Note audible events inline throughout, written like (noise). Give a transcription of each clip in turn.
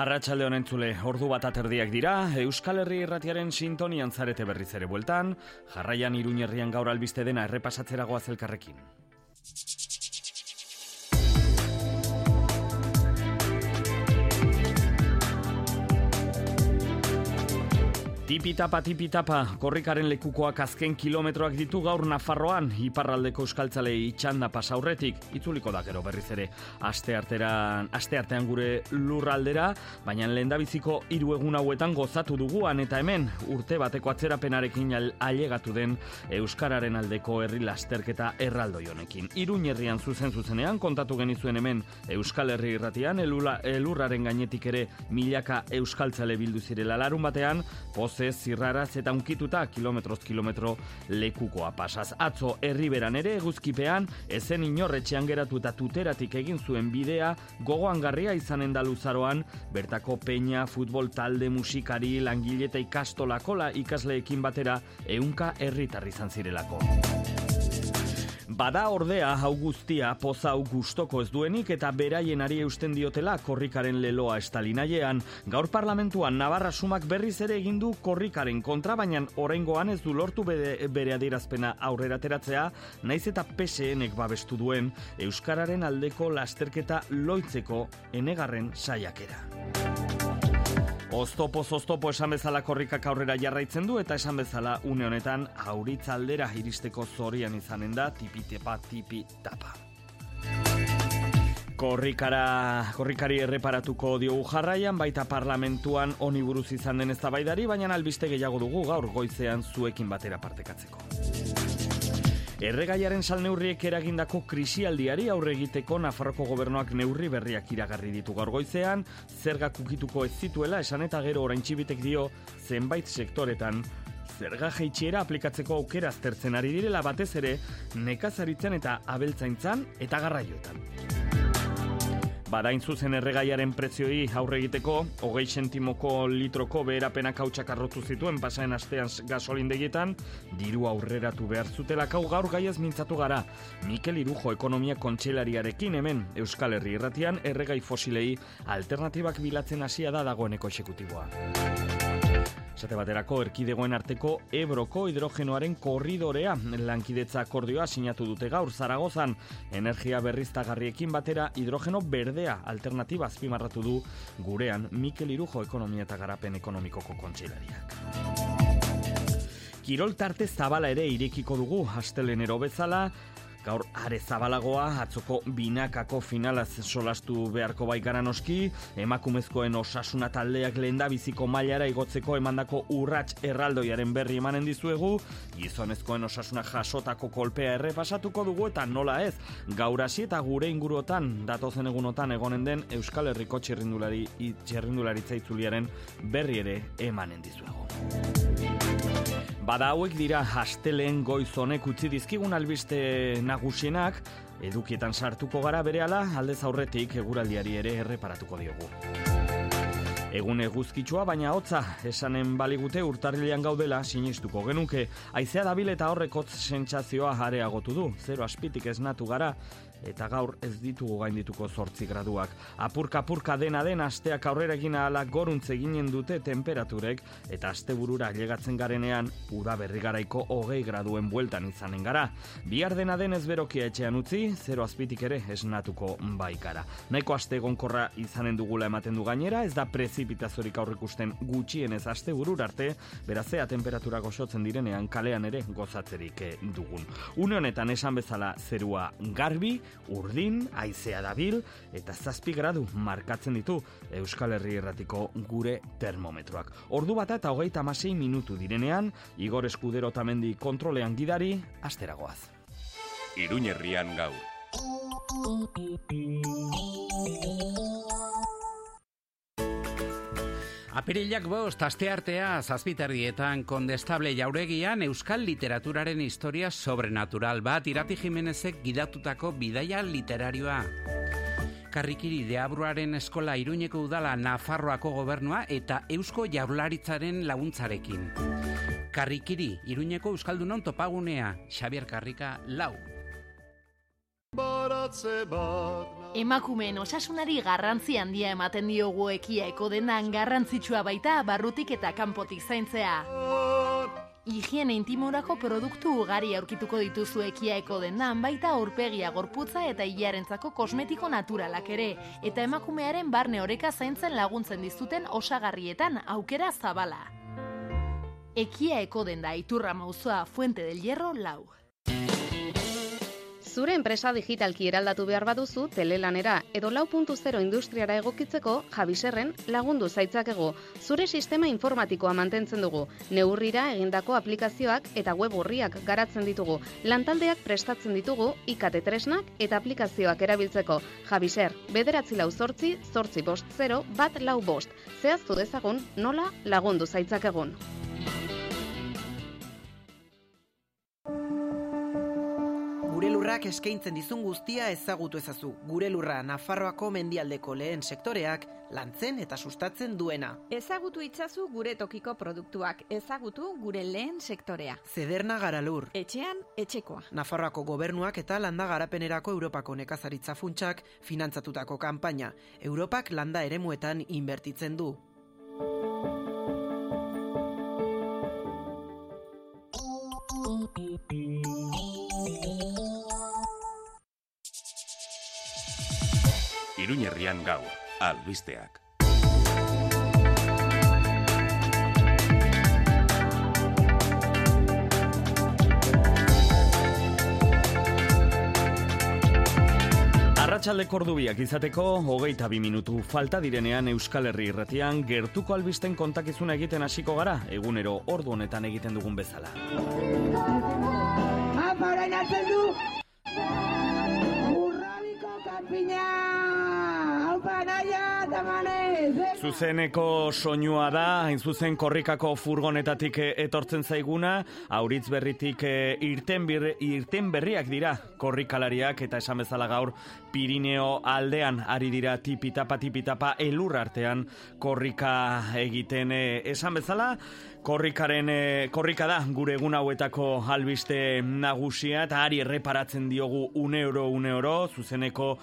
Arratxalde honen zule, ordu bat aterdiak dira, Euskal Herri irratiaren sintonian zarete berriz ere bueltan, jarraian iruñerrian gaur albiste dena errepasatzeragoa zelkarrekin. Tipitapa, tipitapa, korrikaren lekukoak azken kilometroak ditu gaur Nafarroan, iparraldeko euskaltzale itxanda pasaurretik, itzuliko da gero berriz ere, aste, arteran, aste artean gure lurraldera, baina lehendabiziko hiru egun hauetan gozatu duguan eta hemen urte bateko atzerapenarekin ailegatu den Euskararen aldeko herri lasterketa erraldoi honekin. Irun herrian zuzen zuzenean kontatu genizuen hemen Euskal Herri irratian, elurraren gainetik ere milaka euskaltzale bildu zirela. Larun batean, poz ze zirraraz eta unkituta kilometroz kilometro lekukoa pasaz. Atzo herriberan ere eguzkipean, ezen inorretxean geratu eta tuteratik egin zuen bidea, gogoan garria izanen da luzaroan, bertako peña, futbol talde, musikari, langile eta ikastolakola ikasleekin batera, eunka herritarri izan zirelako. Bada ordea hau guztia poza hau gustoko ez duenik eta beraien ari eusten diotela korrikaren leloa estalinaiean. Gaur parlamentuan Navarra sumak berriz ere egin du korrikaren kontra, baina oraingoan ez du lortu bere, bere adirazpena aurrera teratzea, naiz eta PSNek babestu duen Euskararen aldeko lasterketa loitzeko enegarren saiakera. Oztopo oztopo esan bezala korrikak aurrera jarraitzen du eta esan bezala une honetan auritzaldera iristeko zorian izanen da tipitepa tipi tapa. Korrikara, korrikari erreparatuko diogu jarraian, baita parlamentuan oni buruz izan den eztabaidari, baina albiste gehiago dugu gaur goizean zuekin batera partekatzeko. Erregaiaren salneurriek eragindako krisialdiari aurre egiteko Nafarroko gobernuak neurri berriak iragarri ditu gaur goizean, zerga kukituko ez zituela esan eta gero orain txibitek dio zenbait sektoretan zerga jeitxiera aplikatzeko aukera aztertzen ari direla batez ere nekazaritzen eta abeltzaintzan eta garraioetan. Badain zuzen erregaiaren prezioi aurre egiteko, hogei sentimoko litroko beherapenak hautsak arrotu zituen pasaen astean gasolindegietan, diru aurreratu behar zutela gaur gaiaz mintzatu gara. Mikel Irujo ekonomia kontxelariarekin hemen Euskal Herri irratian erregai fosilei alternatibak bilatzen hasia da dagoeneko esekutiboa. Esate baterako erkidegoen arteko Ebroko hidrogenoaren korridorea lankidetza akordioa sinatu dute gaur Zaragozan energia berriztagarriekin batera hidrogeno berdea alternatiba azpimarratu du gurean Mikel Irujo ekonomia eta garapen ekonomikoko kontseilariak. Kirol tarte zabala ere irekiko dugu astelenero bezala, gaur are zabalagoa atzoko binakako finalaz solastu beharko bai garanoski emakumezkoen osasuna taldeak lenda biziko mailara igotzeko emandako urrats erraldoiaren berri emanen dizuegu. Gizonezkoen osasuna jasotako kolpea errepasatuko dugu eta nola ez. Gaur hasi eta gure inguruotan datozen egunotan egonen den Euskal Herriko txerrindulari txerrindularitza itzuliaren berri ere emanen dizuegu Bada hauek dira hasteleen goiz honek utzi dizkigun albiste nagusienak, edukietan sartuko gara berehala aldez aurretik eguraldiari ere erreparatuko diogu. Egun eguzkitsua baina hotza esanen baligute urtarrilean gaudela sinistuko genuke. Aizea dabil eta horrekotz sentsazioa areagotu du. Zero aspitik esnatu gara eta gaur ez ditugu gaindituko zortzi graduak. Apurka apurka dena den asteak aurrera egin ahala goruntze ginen dute temperaturek eta asteburura llegatzen garenean uda berri garaiko hogei graduen bueltan izanen gara. Bihar dena den ez berokia etxean utzi, zero azpitik ere esnatuko baikara. Naiko aste gonkorra izanen dugula ematen du gainera, ez da prezipitazorik aurrikusten gutxien ez aste burur arte, berazea temperatura goxotzen direnean kalean ere gozatzerik dugun. Une honetan esan bezala zerua garbi, urdin, aizea dabil, eta zazpi gradu markatzen ditu Euskal Herri erratiko gure termometroak. Ordu bata eta hogeita amasei minutu direnean, Igor Eskudero tamendi kontrolean gidari, asteragoaz. Iruñerrian gau. (laughs) Apirilak bost, aste artea, zazpitardietan, kondestable jauregian, euskal literaturaren historia sobrenatural bat, irati jimenezek gidatutako bidaia literarioa. Karrikiri deabruaren eskola iruñeko udala Nafarroako gobernua eta eusko jaurlaritzaren laguntzarekin. Karrikiri, iruñeko euskaldunon topagunea, Xabier Karrika, lau. Emakumeen osasunari garrantzi handia ematen diogu ekiaeko denan garrantzitsua baita barrutik eta kanpotik zaintzea. Higiene intimorako produktu ugari aurkituko dituzu ekiaeko dendan baita aurpegia gorputza eta hilarentzako kosmetiko naturalak ere, eta emakumearen barne oreka zaintzen laguntzen dizuten osagarrietan aukera zabala. Ekia eko denda iturra mauzoa Fuente del Hierro lau. Zure enpresa digitalki eraldatu behar baduzu telelanera edo lau puntu zero industriara egokitzeko jabiserren lagundu zaitzakego. Zure sistema informatikoa mantentzen dugu. Neurrira egindako aplikazioak eta web urriak garatzen ditugu. Lantaldeak prestatzen ditugu ikate tresnak eta aplikazioak erabiltzeko. Jabiser, bederatzi lau zortzi, zortzi bost zero, bat lau bost. Zehaztu dezagun nola lagundu zaitzakegun. Lurrak eskaintzen dizun guztia ezagutu ezazu. Gure lurra Nafarroako mendialdeko lehen sektoreak lantzen eta sustatzen duena. Ezagutu itzazu gure tokiko produktuak, ezagutu gure lehen sektorea. Zederna garalur. Etxean, etxekoa. Nafarroako gobernuak eta landa garapenerako Europako nekazaritza funtsak finantzatutako kanpaina. Europak landa eremuetan inbertitzen du. Iruñerrian gaur, albisteak. Arratxaldeko ordubiak izateko, hogeita bi minutu falta direnean Euskal Herri irratian gertuko albisten kontakizuna egiten hasiko gara, egunero ordu honetan egiten dugun bezala. Apa orain hartzen du! Urrabiko Zuzeneko soinua da, hain zuzen korrikako furgonetatik eh, etortzen zaiguna, auritz berritik eh, irten, bir, irten berriak dira korrikalariak eta esan bezala gaur Pirineo aldean ari dira tipitapa tipitapa elur artean korrika egiten eh, esan bezala, korrikaren eh, korrika da gure egun hauetako albiste nagusia eta ari erreparatzen diogu une euro une euro zuzeneko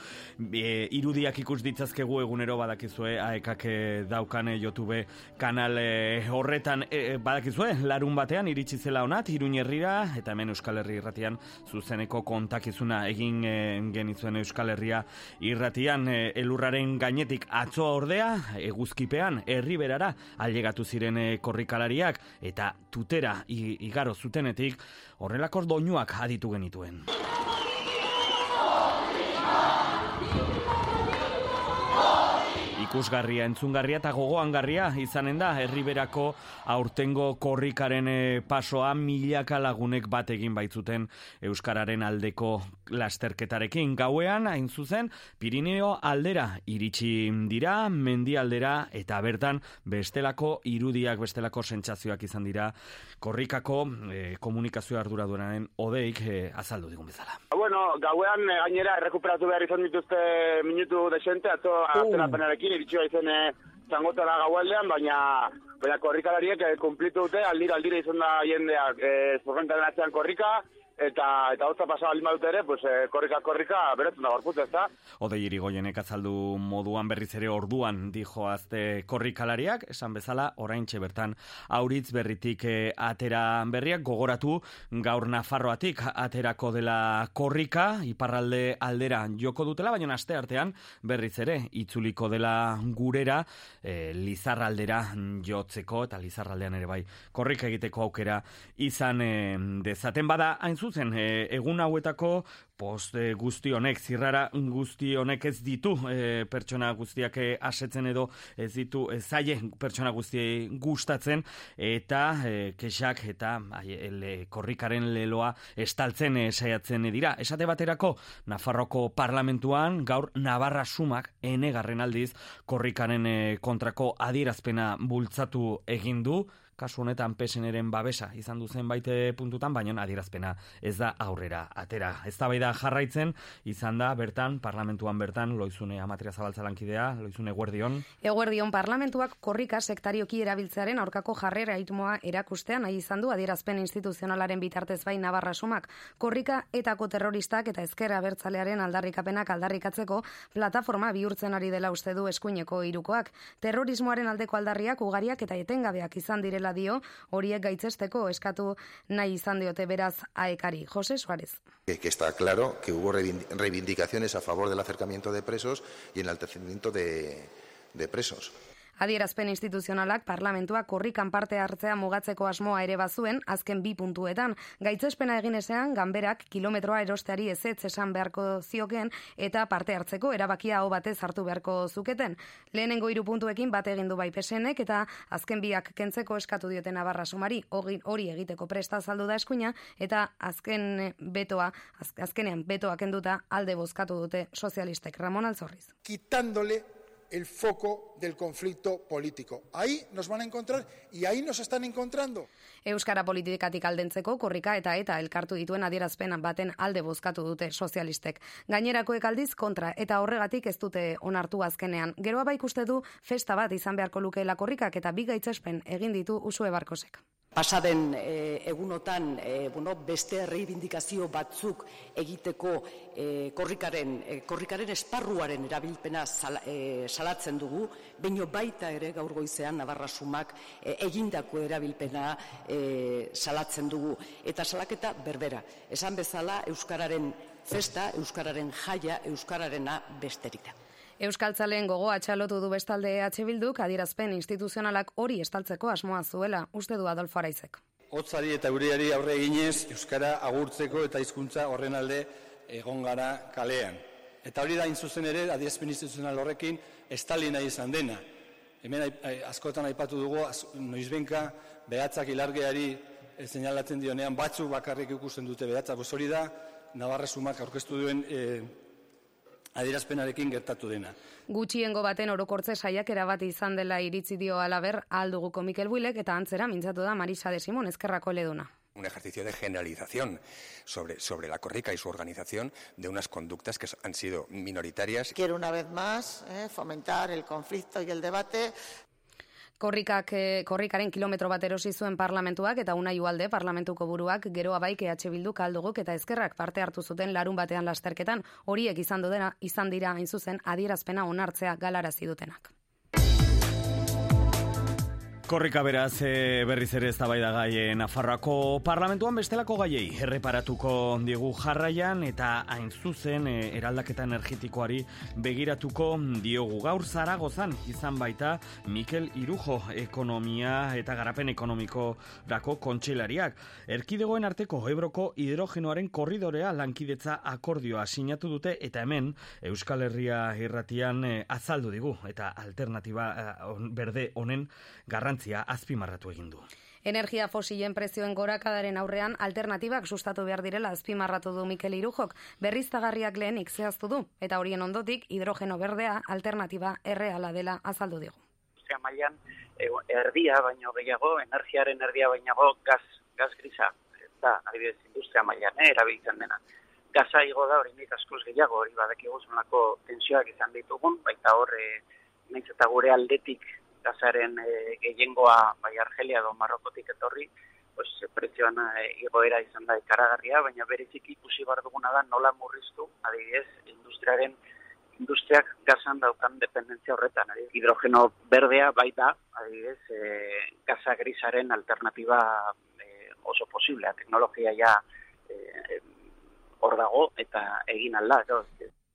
eh, irudiak ikus ditzazkegu egunero badakizue aekak daukan eh, YouTube kanal eh, horretan eh, badakizue larun batean iritsi zela onat Iruñerrira eta hemen Euskal Herri irratian zuzeneko kontakizuna egin eh, genizuen Euskal Herria irratian eh, elurraren gainetik atzoa ordea eguzkipean herriberara ailegatu ziren eh, korrikalariak eta tutera igaro zutenetik horrelako doinuak aditu genituen. Ikusgarria, entzungarria eta gogoangarria izanen da herriberako aurtengo korrikaren eh, pasoa milaka lagunek bat egin baitzuten euskararen aldeko lasterketarekin. Gauean hain zuzen Pirineo aldera iritsi dira mendi aldera eta bertan bestelako irudiak bestelako sentsazioak izan dira. Korrikako eh, komunikazio arduraduaren odeik eh, azaldu digun bezala. Bueno, gauean gainera errekuperatu behar izan dituzte minutu desente, atzo aterapenarekin iritsi baizen eh, txangotara gaualdean, baina baina korrikalariek eh, kumplitu dute, aldira aldira izan da jendeak eh, zurrentaren atzean korrika, eta eta hotza pasa baldin badute ere, pues, eh, korrika korrika beretzen da gorputz, ezta? Odei irigoienek azaldu moduan berriz ere orduan dijo azte korrikalariak, esan bezala oraintxe bertan auritz berritik eh, atera berriak gogoratu gaur Nafarroatik aterako dela korrika, iparralde aldera joko dutela, baina aste artean berriz ere itzuliko dela gurera eh, lizarraldera jotzeko eta lizarraldean ere bai korrika egiteko aukera izan eh, dezaten. Bada hain zuzen eh, egun hauetako post eh, guzti honek, zirrara guzti honek ez ditu eh, pertsona guztiak eh, asetzen edo ez ditu ez zaie pertsona guztiei gustatzen eta eh, kexak eta ai, le, korrikaren leloa estaltzen eh, saiatzen dira. Esate baterako Nafarroko parlamentuan gaur Navarra sumak enegarren aldiz korrikaren kontrako adierazpena bultzatu egin du kasu honetan peseneren babesa izan duzen baite puntutan, baina adierazpena ez da aurrera atera. Ez da jarraitzen, izan da bertan, parlamentuan bertan, loizune amatria zabaltzalankidea, loizune guardion. Eguerdion parlamentuak korrika sektarioki erabiltzearen aurkako jarrera itmoa erakustean nahi izan du adierazpen instituzionalaren bitartez bai Navarra sumak. Korrika etako terroristak eta ezkerra bertzalearen aldarrikapenak aldarrikatzeko plataforma bihurtzen ari dela uste du eskuineko irukoak. Terrorismoaren aldeko aldarriak ugariak eta etengabeak izan direla dio, horiek gaitzesteko eskatu nahi izan diote beraz aekari. Jose Suárez. Que, que está claro que hubo reivindicaciones a favor del acercamiento de presos y enaltecimiento de, de presos. Adierazpen instituzionalak parlamentuak korrikan parte hartzea mugatzeko asmoa ere bazuen azken bi puntuetan. Gaitzespena egin ezean, ganberak kilometroa erosteari ezetz esan beharko zioken eta parte hartzeko erabakia hau batez hartu beharko zuketen. Lehenengo hiru puntuekin bat egin du bai pesenek eta azken biak kentzeko eskatu dioten abarra sumari hori egiteko presta saldu da eskuina eta azken betoa, azkenean betoa kenduta alde bozkatu dute sozialistek Ramon Alzorriz. Quitándole el foco del conflicto político. Ahí nos van a encontrar y ahí nos están encontrando. Euskara politikatik aldentzeko korrika eta eta elkartu dituen adierazpen baten alde bozkatu dute sozialistek. Gainerakoek aldiz kontra eta horregatik ez dute onartu azkenean. Geroa ba ikuste du festa bat izan beharko lukeela korrikak eta bi gaitzespen egin ditu Usue Barkosek. Pasaden e, egunotan e, bueno, beste reivindikazio batzuk egiteko e, korrikaren, e, korrikaren esparruaren erabilpena sal, e, salatzen dugu, baino baita ere gaur goizean Navarrasumak e, egindako erabilpena e, salatzen dugu. Eta salaketa berbera. Esan bezala Euskararen festa, Euskararen jaia, Euskararena besterik da. Euskaltzaleen gogo atxalotu du bestalde EH Bilduk adierazpen instituzionalak hori estaltzeko asmoa zuela, uste du Adolfo Araizek. Hotzari eta uriari aurre eginez, Euskara agurtzeko eta hizkuntza horren alde egon gara kalean. Eta hori da inzuzen ere, adierazpen instituzional horrekin, estali nahi izan dena. Hemen askotan aipatu dugu, noizbenka, behatzak ilargeari zenalatzen dionean, batzu bakarrik ikusten dute behatza. hori da, Navarra Sumak aurkeztu duen e, adierazpenarekin gertatu dena. Gutxiengo baten orokortze saiakera bat izan dela iritzi dio alaber alduguko Mikel Builek eta antzera mintzatu da Marisa de Simón ezkerrako leduna un ejercicio de generalización sobre, sobre la Corrica y su organización de unas conductas que han sido minoritarias. Quiero una vez más eh, fomentar el conflicto y el debate Korrikak, eh, korrikaren kilometro bat erosi zuen parlamentuak eta una alde parlamentuko buruak geroa baik EH Bildu kalduguk eta ezkerrak parte hartu zuten larun batean lasterketan horiek izan dena izan dira hain zuzen adierazpena onartzea galarazi dutenak. Korrika beraz e, berriz ere ez da da gai e, Nafarroako parlamentuan bestelako gaiei erreparatuko digu jarraian eta hain zuzen e, eraldaketa energetikoari begiratuko diogu gaur zaragozan izan baita Mikel Irujo ekonomia eta garapen ekonomiko dako kontxelariak. Erkidegoen arteko ebroko hidrogenoaren korridorea lankidetza akordioa sinatu dute eta hemen Euskal Herria irratian azaldu digu eta alternatiba berde honen garrantzia garrantzia azpimarratu egin du. Energia fosilen prezioen gorakadaren aurrean alternatibak sustatu behar direla azpimarratu du Mikel Irujok, berriztagarriak lehenik zehaztu du, eta horien ondotik hidrogeno berdea alternatiba erreala dela azaldu digu. Zea mailan, erdia baino gehiago, energiaren erdia baino gaz, gaz grisa, eta adibidez industria mailan, eh, erabiltzen dena. Gaza igo da hori nik askoz gehiago, hori badakiko zonako tensioak izan ditugun, baita hor, e, eta gure aldetik gazaren e, gehiengoa bai Argelia edo Marrokotik etorri, pues, prezioan e, igoera izan da ikaragarria, baina berezik ikusi bar duguna da nola murriztu, adibidez, industriaren industriak gazan daukan dependentzia horretan. Adibidez, hidrogeno berdea bai da, adibidez, e, gaza grisaren alternatiba e, oso posiblea. Teknologia ja e, hor dago eta egin alda.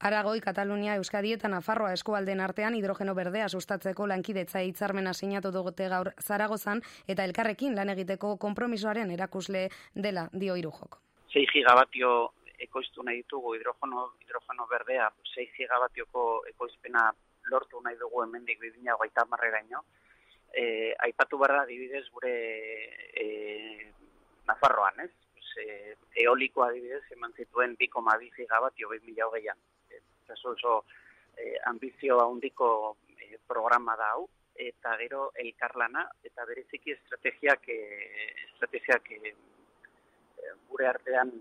Aragoi, Katalunia, Euskadi eta Nafarroa eskualden artean hidrogeno berdea sustatzeko lankidetza hitzarmena sinatu dugote gaur Zaragozan eta elkarrekin lan egiteko konpromisoaren erakusle dela dio irujok. 6 gigabatio ekoiztu nahi ditugu hidrogeno, hidrogeno berdea, 6 gigabatioko ekoizpena lortu nahi dugu hemendik bidina gaita marreraino. E, aipatu barra dibidez gure e, Nafarroan, ez? E, eolikoa adibidez, eman zituen 2,2 gigabatio 2000 hogeian oso oso eh, ambizio handiko eh, programa da hau, eta gero elkarlana eta bereziki estrategiak eh, estrategiak eh, gure artean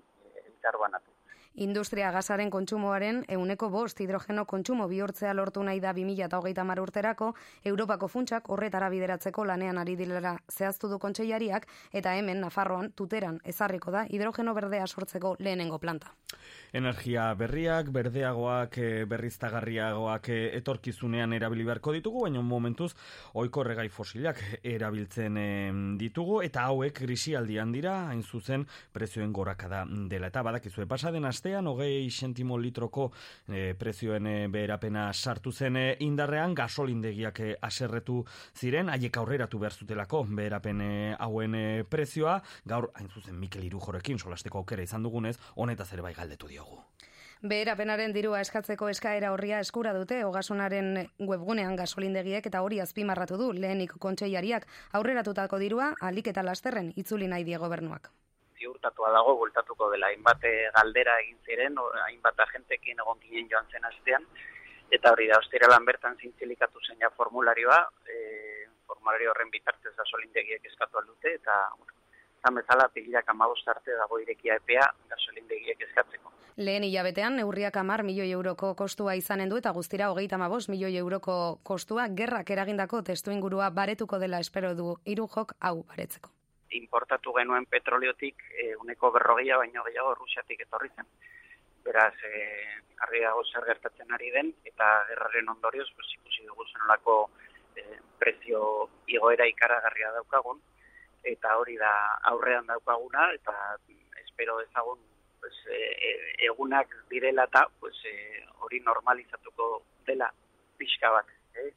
elkarbanatu. Industria gazaren kontsumoaren euneko bost hidrogeno kontsumo bihurtzea lortu nahi da 2008 mar urterako, Europako funtsak horretara bideratzeko lanean ari dilera zehaztu du kontseiariak, eta hemen, Nafarroan, tuteran, ezarriko da hidrogeno berdea sortzeko lehenengo planta. Energia berriak, berdeagoak, eh, berriztagarriagoak eh, etorkizunean erabili beharko ditugu, baina momentuz oiko regai fosilak erabiltzen ditugu, eta hauek krisialdian dira, hain zuzen prezioen gorakada dela. Eta badakizue pasaden astean, hogei sentimo litroko e, prezioen e, beherapena sartu zen e, indarrean, gasolindegiak e, aserretu ziren, haiek aurreratu behar zutelako beherapen hauen prezioa, gaur, hain zuzen, Mikel Irujorekin solasteko aukera izan dugunez, honetaz ere bai galdetu diogu. Beherapenaren dirua eskatzeko eskaera horria eskura dute ogasunaren webgunean gasolindegiek eta hori azpimarratu du lehenik kontseiariak aurreratutako dirua alik eta lasterren itzuli nahi die gobernuak ziurtatua dago, bultatuko dela, hainbat eh, galdera egin ziren, hainbat agentekin egon ginen joan zen astean, eta hori da, ostera lan bertan zintzilikatu zen formularioa, e, formulario horren bitartez da solindegiek eskatu aldute, eta zan bezala pigilak amabost arte dago irekia epea gasolindegiek eskatzeko. Lehen hilabetean, neurriak amar milioi euroko kostua izanen du eta guztira hogeita amabos milioi euroko kostua gerrak eragindako testu ingurua baretuko dela espero du irujok hau baretzeko importatu genuen petroliotik e, uneko berrogeia baino gehiago Rusiatik etorri zen. Beraz, e, argi dago zer gertatzen ari den, eta gerraren ondorioz, pues, ikusi dugu zenolako e, prezio igoera ikaragarria daukagun, eta hori da aurrean daukaguna, eta espero ezagun pues, e, egunak direla eta pues, e, hori normalizatuko dela pixka bat. Eh?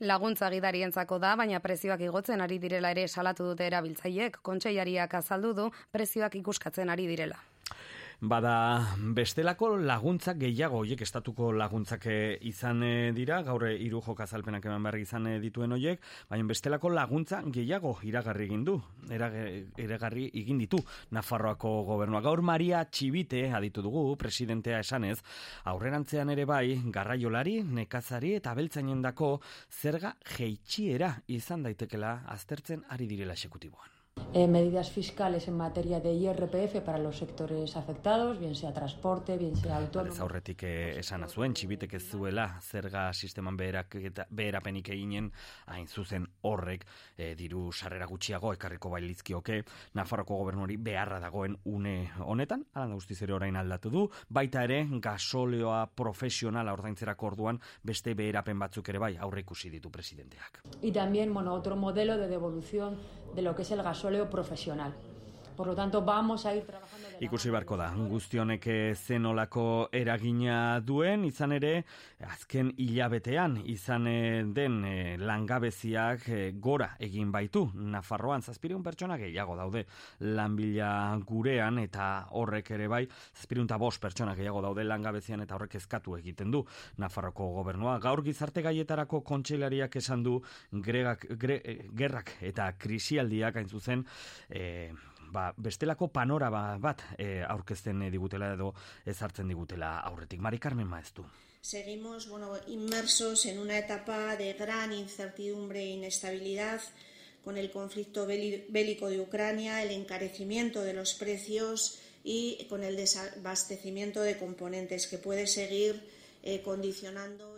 Laguntza gidarientzako da, baina prezioak igotzen ari direla ere salatu dute erabiltzaiek, kontseiariak azaldu du prezioak ikuskatzen ari direla. Bada bestelako laguntzak gehiago hoiek estatuko laguntzak eh, izan eh, dira, gaur hiru jokazalpenak eman berri izan eh, dituen hoiek, baina bestelako laguntza gehiago iragarri egin du, iragarri egin ditu Nafarroako gobernua. Gaur Maria Txibite aditu dugu presidentea esanez, aurrerantzean ere bai garraiolari, nekazari eta beltzainendako zerga jeitxiera izan daitekela aztertzen ari direla exekutiboan. Eh, medidas fiscales en materia de IRPF para los sectores afectados, bien sea transporte, bien sea autónomo. Ez aurretik eh, esan azuen, txibitek ez zuela zerga sisteman beherak eta beherapenik eginen, hain zuzen horrek eh, diru sarrera gutxiago ekarriko bailizkioke Nafarroko gobernuri beharra dagoen une honetan, alan guztiz ere orain aldatu du, baita ere gasoleoa profesionala ordaintzerako orduan beste beherapen batzuk ere bai aurre ikusi ditu presidenteak. Y también, bueno, otro modelo de devolución de lo que es el gasóleo profesional. Por lo tanto, vamos a ir trabajando... Ikusi barko da, guztionek zenolako eragina duen, izan ere, azken hilabetean, izan eh, den eh, langabeziak eh, gora egin baitu. Nafarroan, zazpireun pertsona gehiago daude lanbila gurean, eta horrek ere bai, zazpireun eta bost pertsona gehiago daude langabezian, eta horrek ezkatu egiten du Nafarroko gobernua. Gaur gizarte gaietarako kontseilariak esan du, gregak, gerrak eta krisialdiak hain zuzen, e, ba, bestelako bat e, aurkezten digutela edo ezartzen digutela aurretik. Mari. Seguimos bueno, inmersos en una etapa de gran incertidumbre e inestabilidad con el conflicto bélico de Ucrania, el encarecimiento de los precios y con el desabastecimiento de componentes que puede seguir eh, condicionando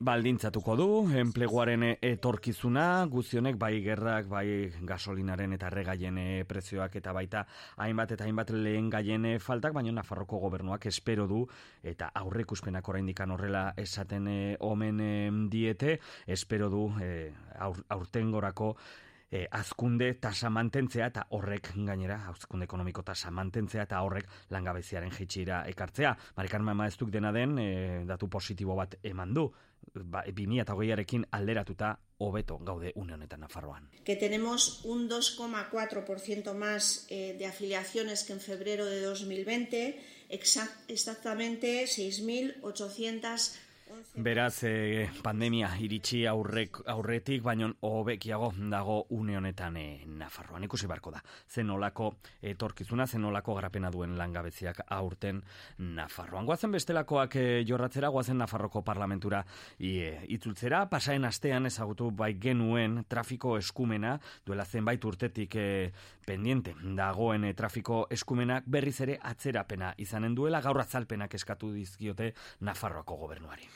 baldintzatuko du enpleguaren etorkizuna guztionek bai gerrak bai gasolinaren eta regaien prezioak eta baita hainbat eta hainbat lehen gaien faltak baina Nafarroko gobernuak espero du eta aurreikuspenak oraindik horrela esaten omen diete espero du eh, aurtengorako e, azkunde tasa mantentzea eta horrek gainera, azkunde ekonomiko tasa mantentzea eta horrek langabeziaren jitxira ekartzea. Marikarma maeztuk dena den, e, datu positibo bat eman du, ba, 2008arekin alderatuta hobeto gaude une honetan Nafarroan. Que tenemos un 2,4% más eh, de afiliaciones que en febrero de 2020, exactamente 6.800 Beraz, e, pandemia iritsi aurrek, aurretik, baino hobekiago dago une honetan e, Nafarroan. Ikusi barko da, zenolako etorkizuna, zenolako garapena duen langabeziak aurten Nafarroan. Guazen bestelakoak e, jorratzera, guazen Nafarroko parlamentura e, itzultzera. Pasaen astean ezagutu bai genuen trafiko eskumena, duela zenbait urtetik e, pendiente dagoen e, trafiko eskumenak berriz ere atzerapena izanen duela, gaur atzalpenak eskatu dizkiote Nafarroako gobernuari.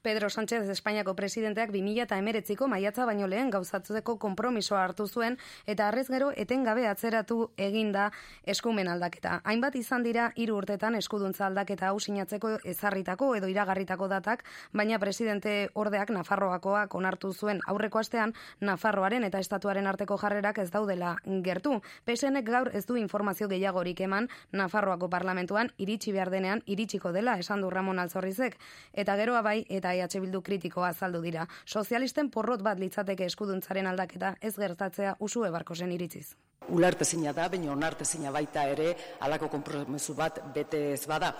Pedro Sánchez Espainiako presidenteak 2000 eta emeretziko maiatza baino lehen gauzatzeko kompromisoa hartu zuen eta arrez gero etengabe atzeratu eginda eskumen aldaketa. Hainbat izan dira hiru urtetan eskuduntza aldaketa hau sinatzeko ezarritako edo iragarritako datak, baina presidente ordeak Nafarroakoak onartu zuen aurreko astean Nafarroaren eta estatuaren arteko jarrerak ez daudela gertu. PSNek gaur ez du informazio gehiagorik eman Nafarroako parlamentuan iritsi behar denean iritsiko dela esan du Ramon Alzorrizek eta geroa bai eta EH Bildu kritikoa azaldu dira. Sozialisten porrot bat litzateke eskuduntzaren aldaketa ez gertatzea usu ebarkosen iritziz. Ulartezina da, baina onartezina baita ere alako konpromesu bat bete ez bada.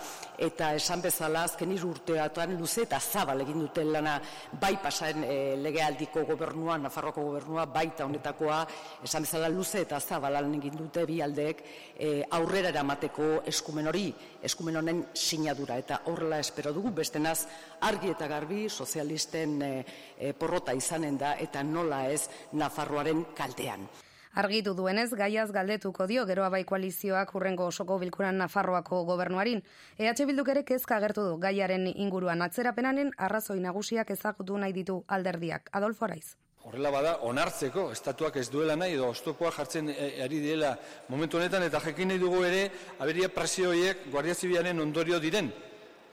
Eta esan bezala azken hiru urteatan luze eta zabal egin duten lana bai pasaren e, legealdiko gobernua, Nafarroko gobernua, baita honetakoa, esan bezala luze eta zabal egin dute bi aldeek e, aurrera eramateko eskumen hori, eskumen honen sinadura. Eta horrela espero dugu, bestenaz argi eta garbi sozialisten e, e, porrota izanen da eta nola ez Nafarroaren kaltean. Argitu duenez, gaiaz galdetuko dio geroa bai koalizioak urrengo osoko bilkuran Nafarroako gobernuarin. EH Bilduk ere kezka agertu du gaiaren inguruan atzerapenanen arrazoi nagusiak ezagutu nahi ditu alderdiak. Adolfo Araiz. Horrela bada, onartzeko, estatuak ez duela nahi, edo oztopoa jartzen e, ari diela momentu honetan, eta jekin nahi dugu ere, aberia presioiek Guardia Zibiaren ondorio diren.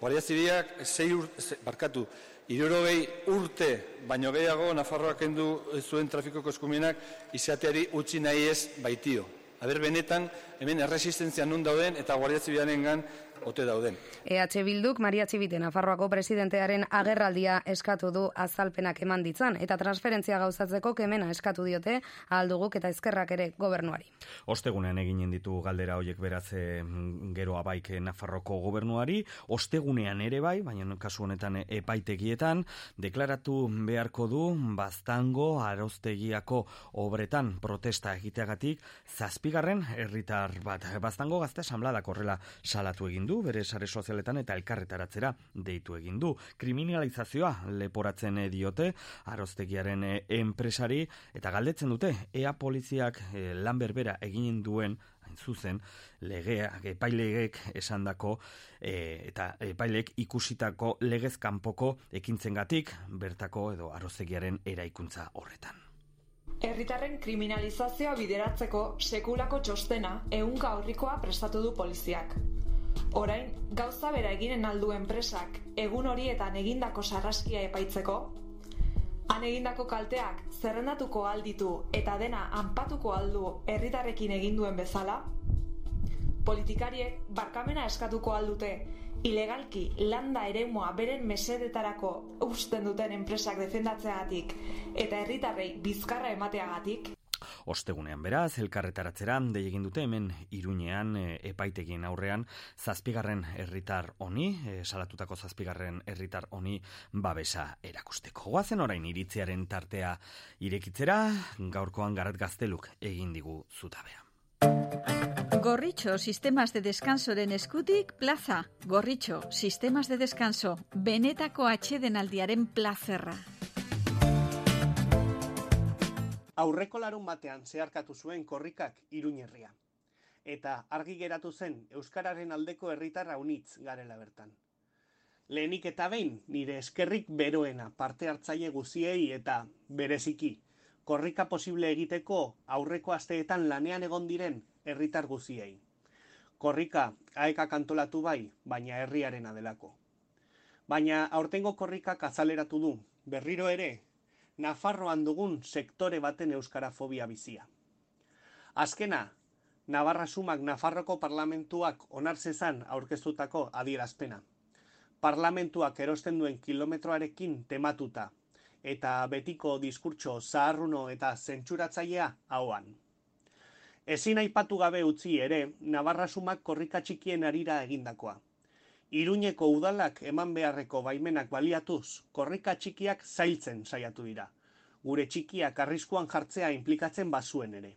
Guardia Zibiak zei urte, barkatu, irurogei urte, baino gehiago, Nafarroak endu zuen trafikoko eskumenak, izateari utzi nahi ez baitio. Aber benetan, hemen erresistentzia nun dauden, eta Guardia Zibiaren gan, ote dauden. EH Bilduk Maria Txibite Nafarroako presidentearen agerraldia eskatu du azalpenak eman ditzan eta transferentzia gauzatzeko kemena eskatu diote alduguk eta ezkerrak ere gobernuari. Ostegunean eginen ditu galdera hoiek beraz e, gero abaik Nafarroko gobernuari, ostegunean ere bai, baina kasu honetan epaitegietan, deklaratu beharko du baztango aroztegiako obretan protesta egiteagatik zazpigarren herritar bat. Baztango gazte asamblada korrela salatu egin du, bere sare sozialetan eta elkarretaratzera deitu egin du. Kriminalizazioa leporatzen diote aroztegiaren eh, enpresari eta galdetzen dute ea poliziak e, lan berbera egin duen hain zuzen legeak epailegek esandako e, eta epailek ikusitako legez kanpoko ekintzengatik bertako edo aroztegiaren eraikuntza horretan. Herritarren kriminalizazioa bideratzeko sekulako txostena ehunka aurrikoa prestatu du poliziak. Orain, gauza bera eginen aldu enpresak egun horietan egindako sarraskia epaitzeko, han egindako kalteak zerrendatuko alditu eta dena anpatuko aldu herritarrekin egin duen bezala, politikariek barkamena eskatuko aldute ilegalki landa eremoa beren mesedetarako usten duten enpresak defendatzeagatik eta herritarrei bizkarra emateagatik, Ostegunean beraz, elkarretaratzera, de egin dute hemen iruñean e, epaitegien aurrean, zazpigarren herritar honi, e, salatutako zazpigarren herritar honi babesa erakusteko. Goazen orain iritziaren tartea irekitzera, gaurkoan garat gazteluk egin digu zutabea. Gorritxo, sistemas de descanso den eskutik, plaza. Gorritxo, sistemas de descanso, benetako atxeden aldiaren plazerra. Aurreko larun batean zeharkatu zuen korrikak iruñerria. Eta argi geratu zen Euskararen aldeko herritarra unitz garela bertan. Lehenik eta behin nire eskerrik beroena parte hartzaile guziei eta bereziki korrika posible egiteko aurreko asteetan lanean egon diren herritar guziei. Korrika aeka kantolatu bai, baina herriaren adelako. Baina aurtengo korrikak azaleratu du, berriro ere Nafarroan dugun sektore baten euskarafobia bizia. Azkena, Navarra sumak Nafarroko parlamentuak onartzezan aurkeztutako adierazpena. Parlamentuak erosten duen kilometroarekin tematuta eta betiko diskurtso zaharruno eta zentsuratzailea hauan. Ezin aipatu gabe utzi ere, Navarra sumak korrika txikien arira egindakoa. Iruñeko udalak eman beharreko baimenak baliatuz, korrika txikiak zailtzen saiatu dira. Gure txikiak arriskuan jartzea inplikatzen bazuen ere.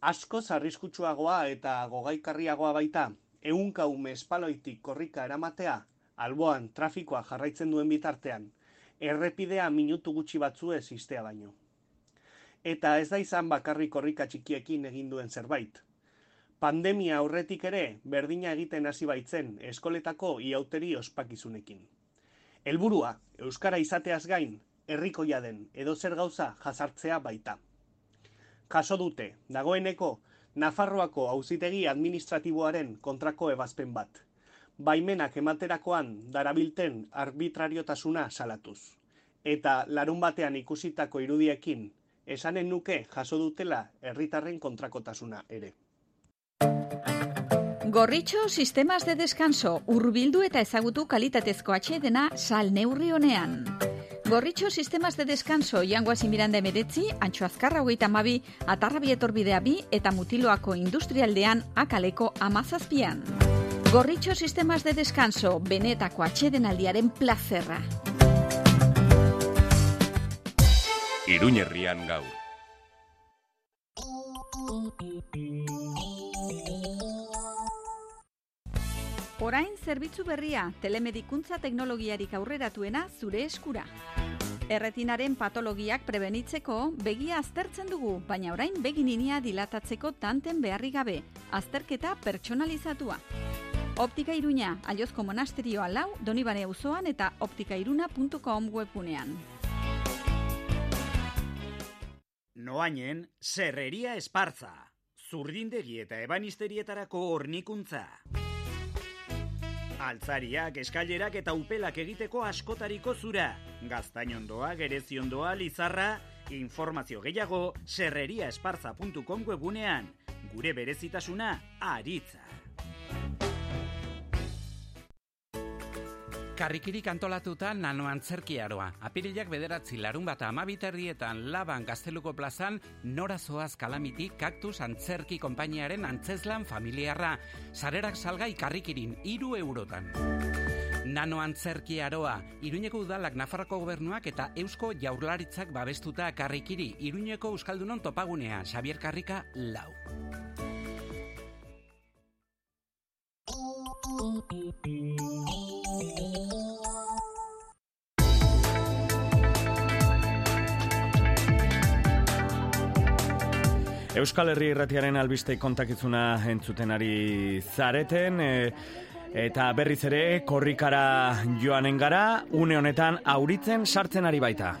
Asko arriskutsuagoa eta gogaikarriagoa baita, ehunka ume espaloitik korrika eramatea, alboan trafikoa jarraitzen duen bitartean, errepidea minutu gutxi batzuez iztea baino. Eta ez da izan bakarrik korrika txikiekin egin duen zerbait. Pandemia aurretik ere berdina egiten hasi baitzen eskoletako iauteri ospakizunekin. Helburua euskara izateaz gain herrikoia den edo zer gauza jazartzea baita. Jaso dute, dagoeneko, Nafarroako auzitegi administratiboaren kontrako ebazpen bat. Baimenak ematerakoan darabilten arbitrariotasuna salatuz. Eta larun batean ikusitako irudiekin, esanen nuke jaso dutela herritarren kontrakotasuna ere. Gorritxo sistemas de descanso urbildu eta ezagutu kalitatezko atxedena sal neurri honean. Gorritxo sistemas de descanso jangoazi miranda emeretzi, antxo azkarra hogeita mabi, atarrabi etorbidea bi eta mutiloako industrialdean akaleko amazazpian. Gorritxo sistemas de descanso, benetako atxeden aldiaren plazerra. Iruñerrian gaur. Orain zerbitzu berria, telemedikuntza teknologiarik aurreratuena zure eskura. Erretinaren patologiak prebenitzeko begia aztertzen dugu, baina orain begininia dilatatzeko tanten beharri gabe, azterketa pertsonalizatua. Optika Iruña, Aliozko Monasterioa lau, Donibane auzoan eta optikairuna.com webunean. Noainen, serreria espartza. Zurdindegi eta ebanisterietarako hornikuntza. Altzariak, eskailerak eta upelak egiteko askotariko zura. Gaztainondoa, gereziondoa, lizarra, informazio gehiago serreriaesparza.com webunean. Gure berezitasuna, aritza. Karrikirik antolatuta nano antzerkiaroa. Apirilak bederatzi larun bat amabiterrietan laban gazteluko plazan nora zoaz kalamiti kaktus antzerki konpainiaren antzeslan familiarra. Sarerak salgai karrikirin iru eurotan. Nano antzerki aroa, Iruñeko udalak Nafarroko gobernuak eta Eusko Jaurlaritzak babestuta karrikiri, Iruñeko Euskaldunon topagunea, Xavier Karrika, lau. Euskal Herri irratiaren albiste kontakizuna entzuten ari zareten, e, eta berriz ere korrikara joanen gara, une honetan auritzen sartzen ari baita.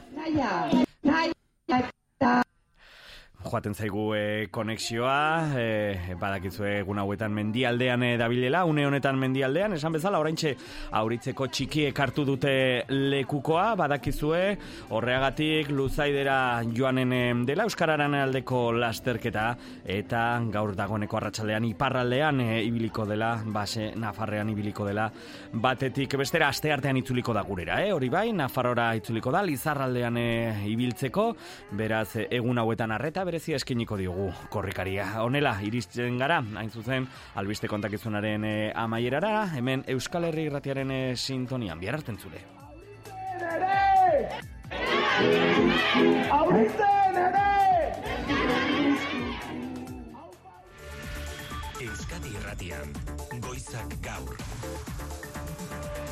Joaten zaigu e, konexioa, e, badakizue egun hauetan mendialdean e, dabilela, une honetan mendialdean, esan bezala, oraintxe auritzeko txiki ekartu dute lekukoa, badakizue, horreagatik luzaidera joanen dela Euskararen aldeko lasterketa, eta gaur dagoeneko arratsalean iparraldean e, ibiliko dela, base Nafarrean ibiliko dela, batetik bestera aste artean itzuliko da gurera, eh? hori bai, Nafarrora itzuliko da, Lizarraldean e, ibiltzeko, beraz, egun hauetan arreta, berezia eskiniko diogu korrikaria. Honela, iristen gara, hain zuzen, albiste kontakizunaren e, amaierara, hemen Euskal Herri irratiaren e, sintonian, bihar hartzen zure. Euskadi irratian, goizak gaur.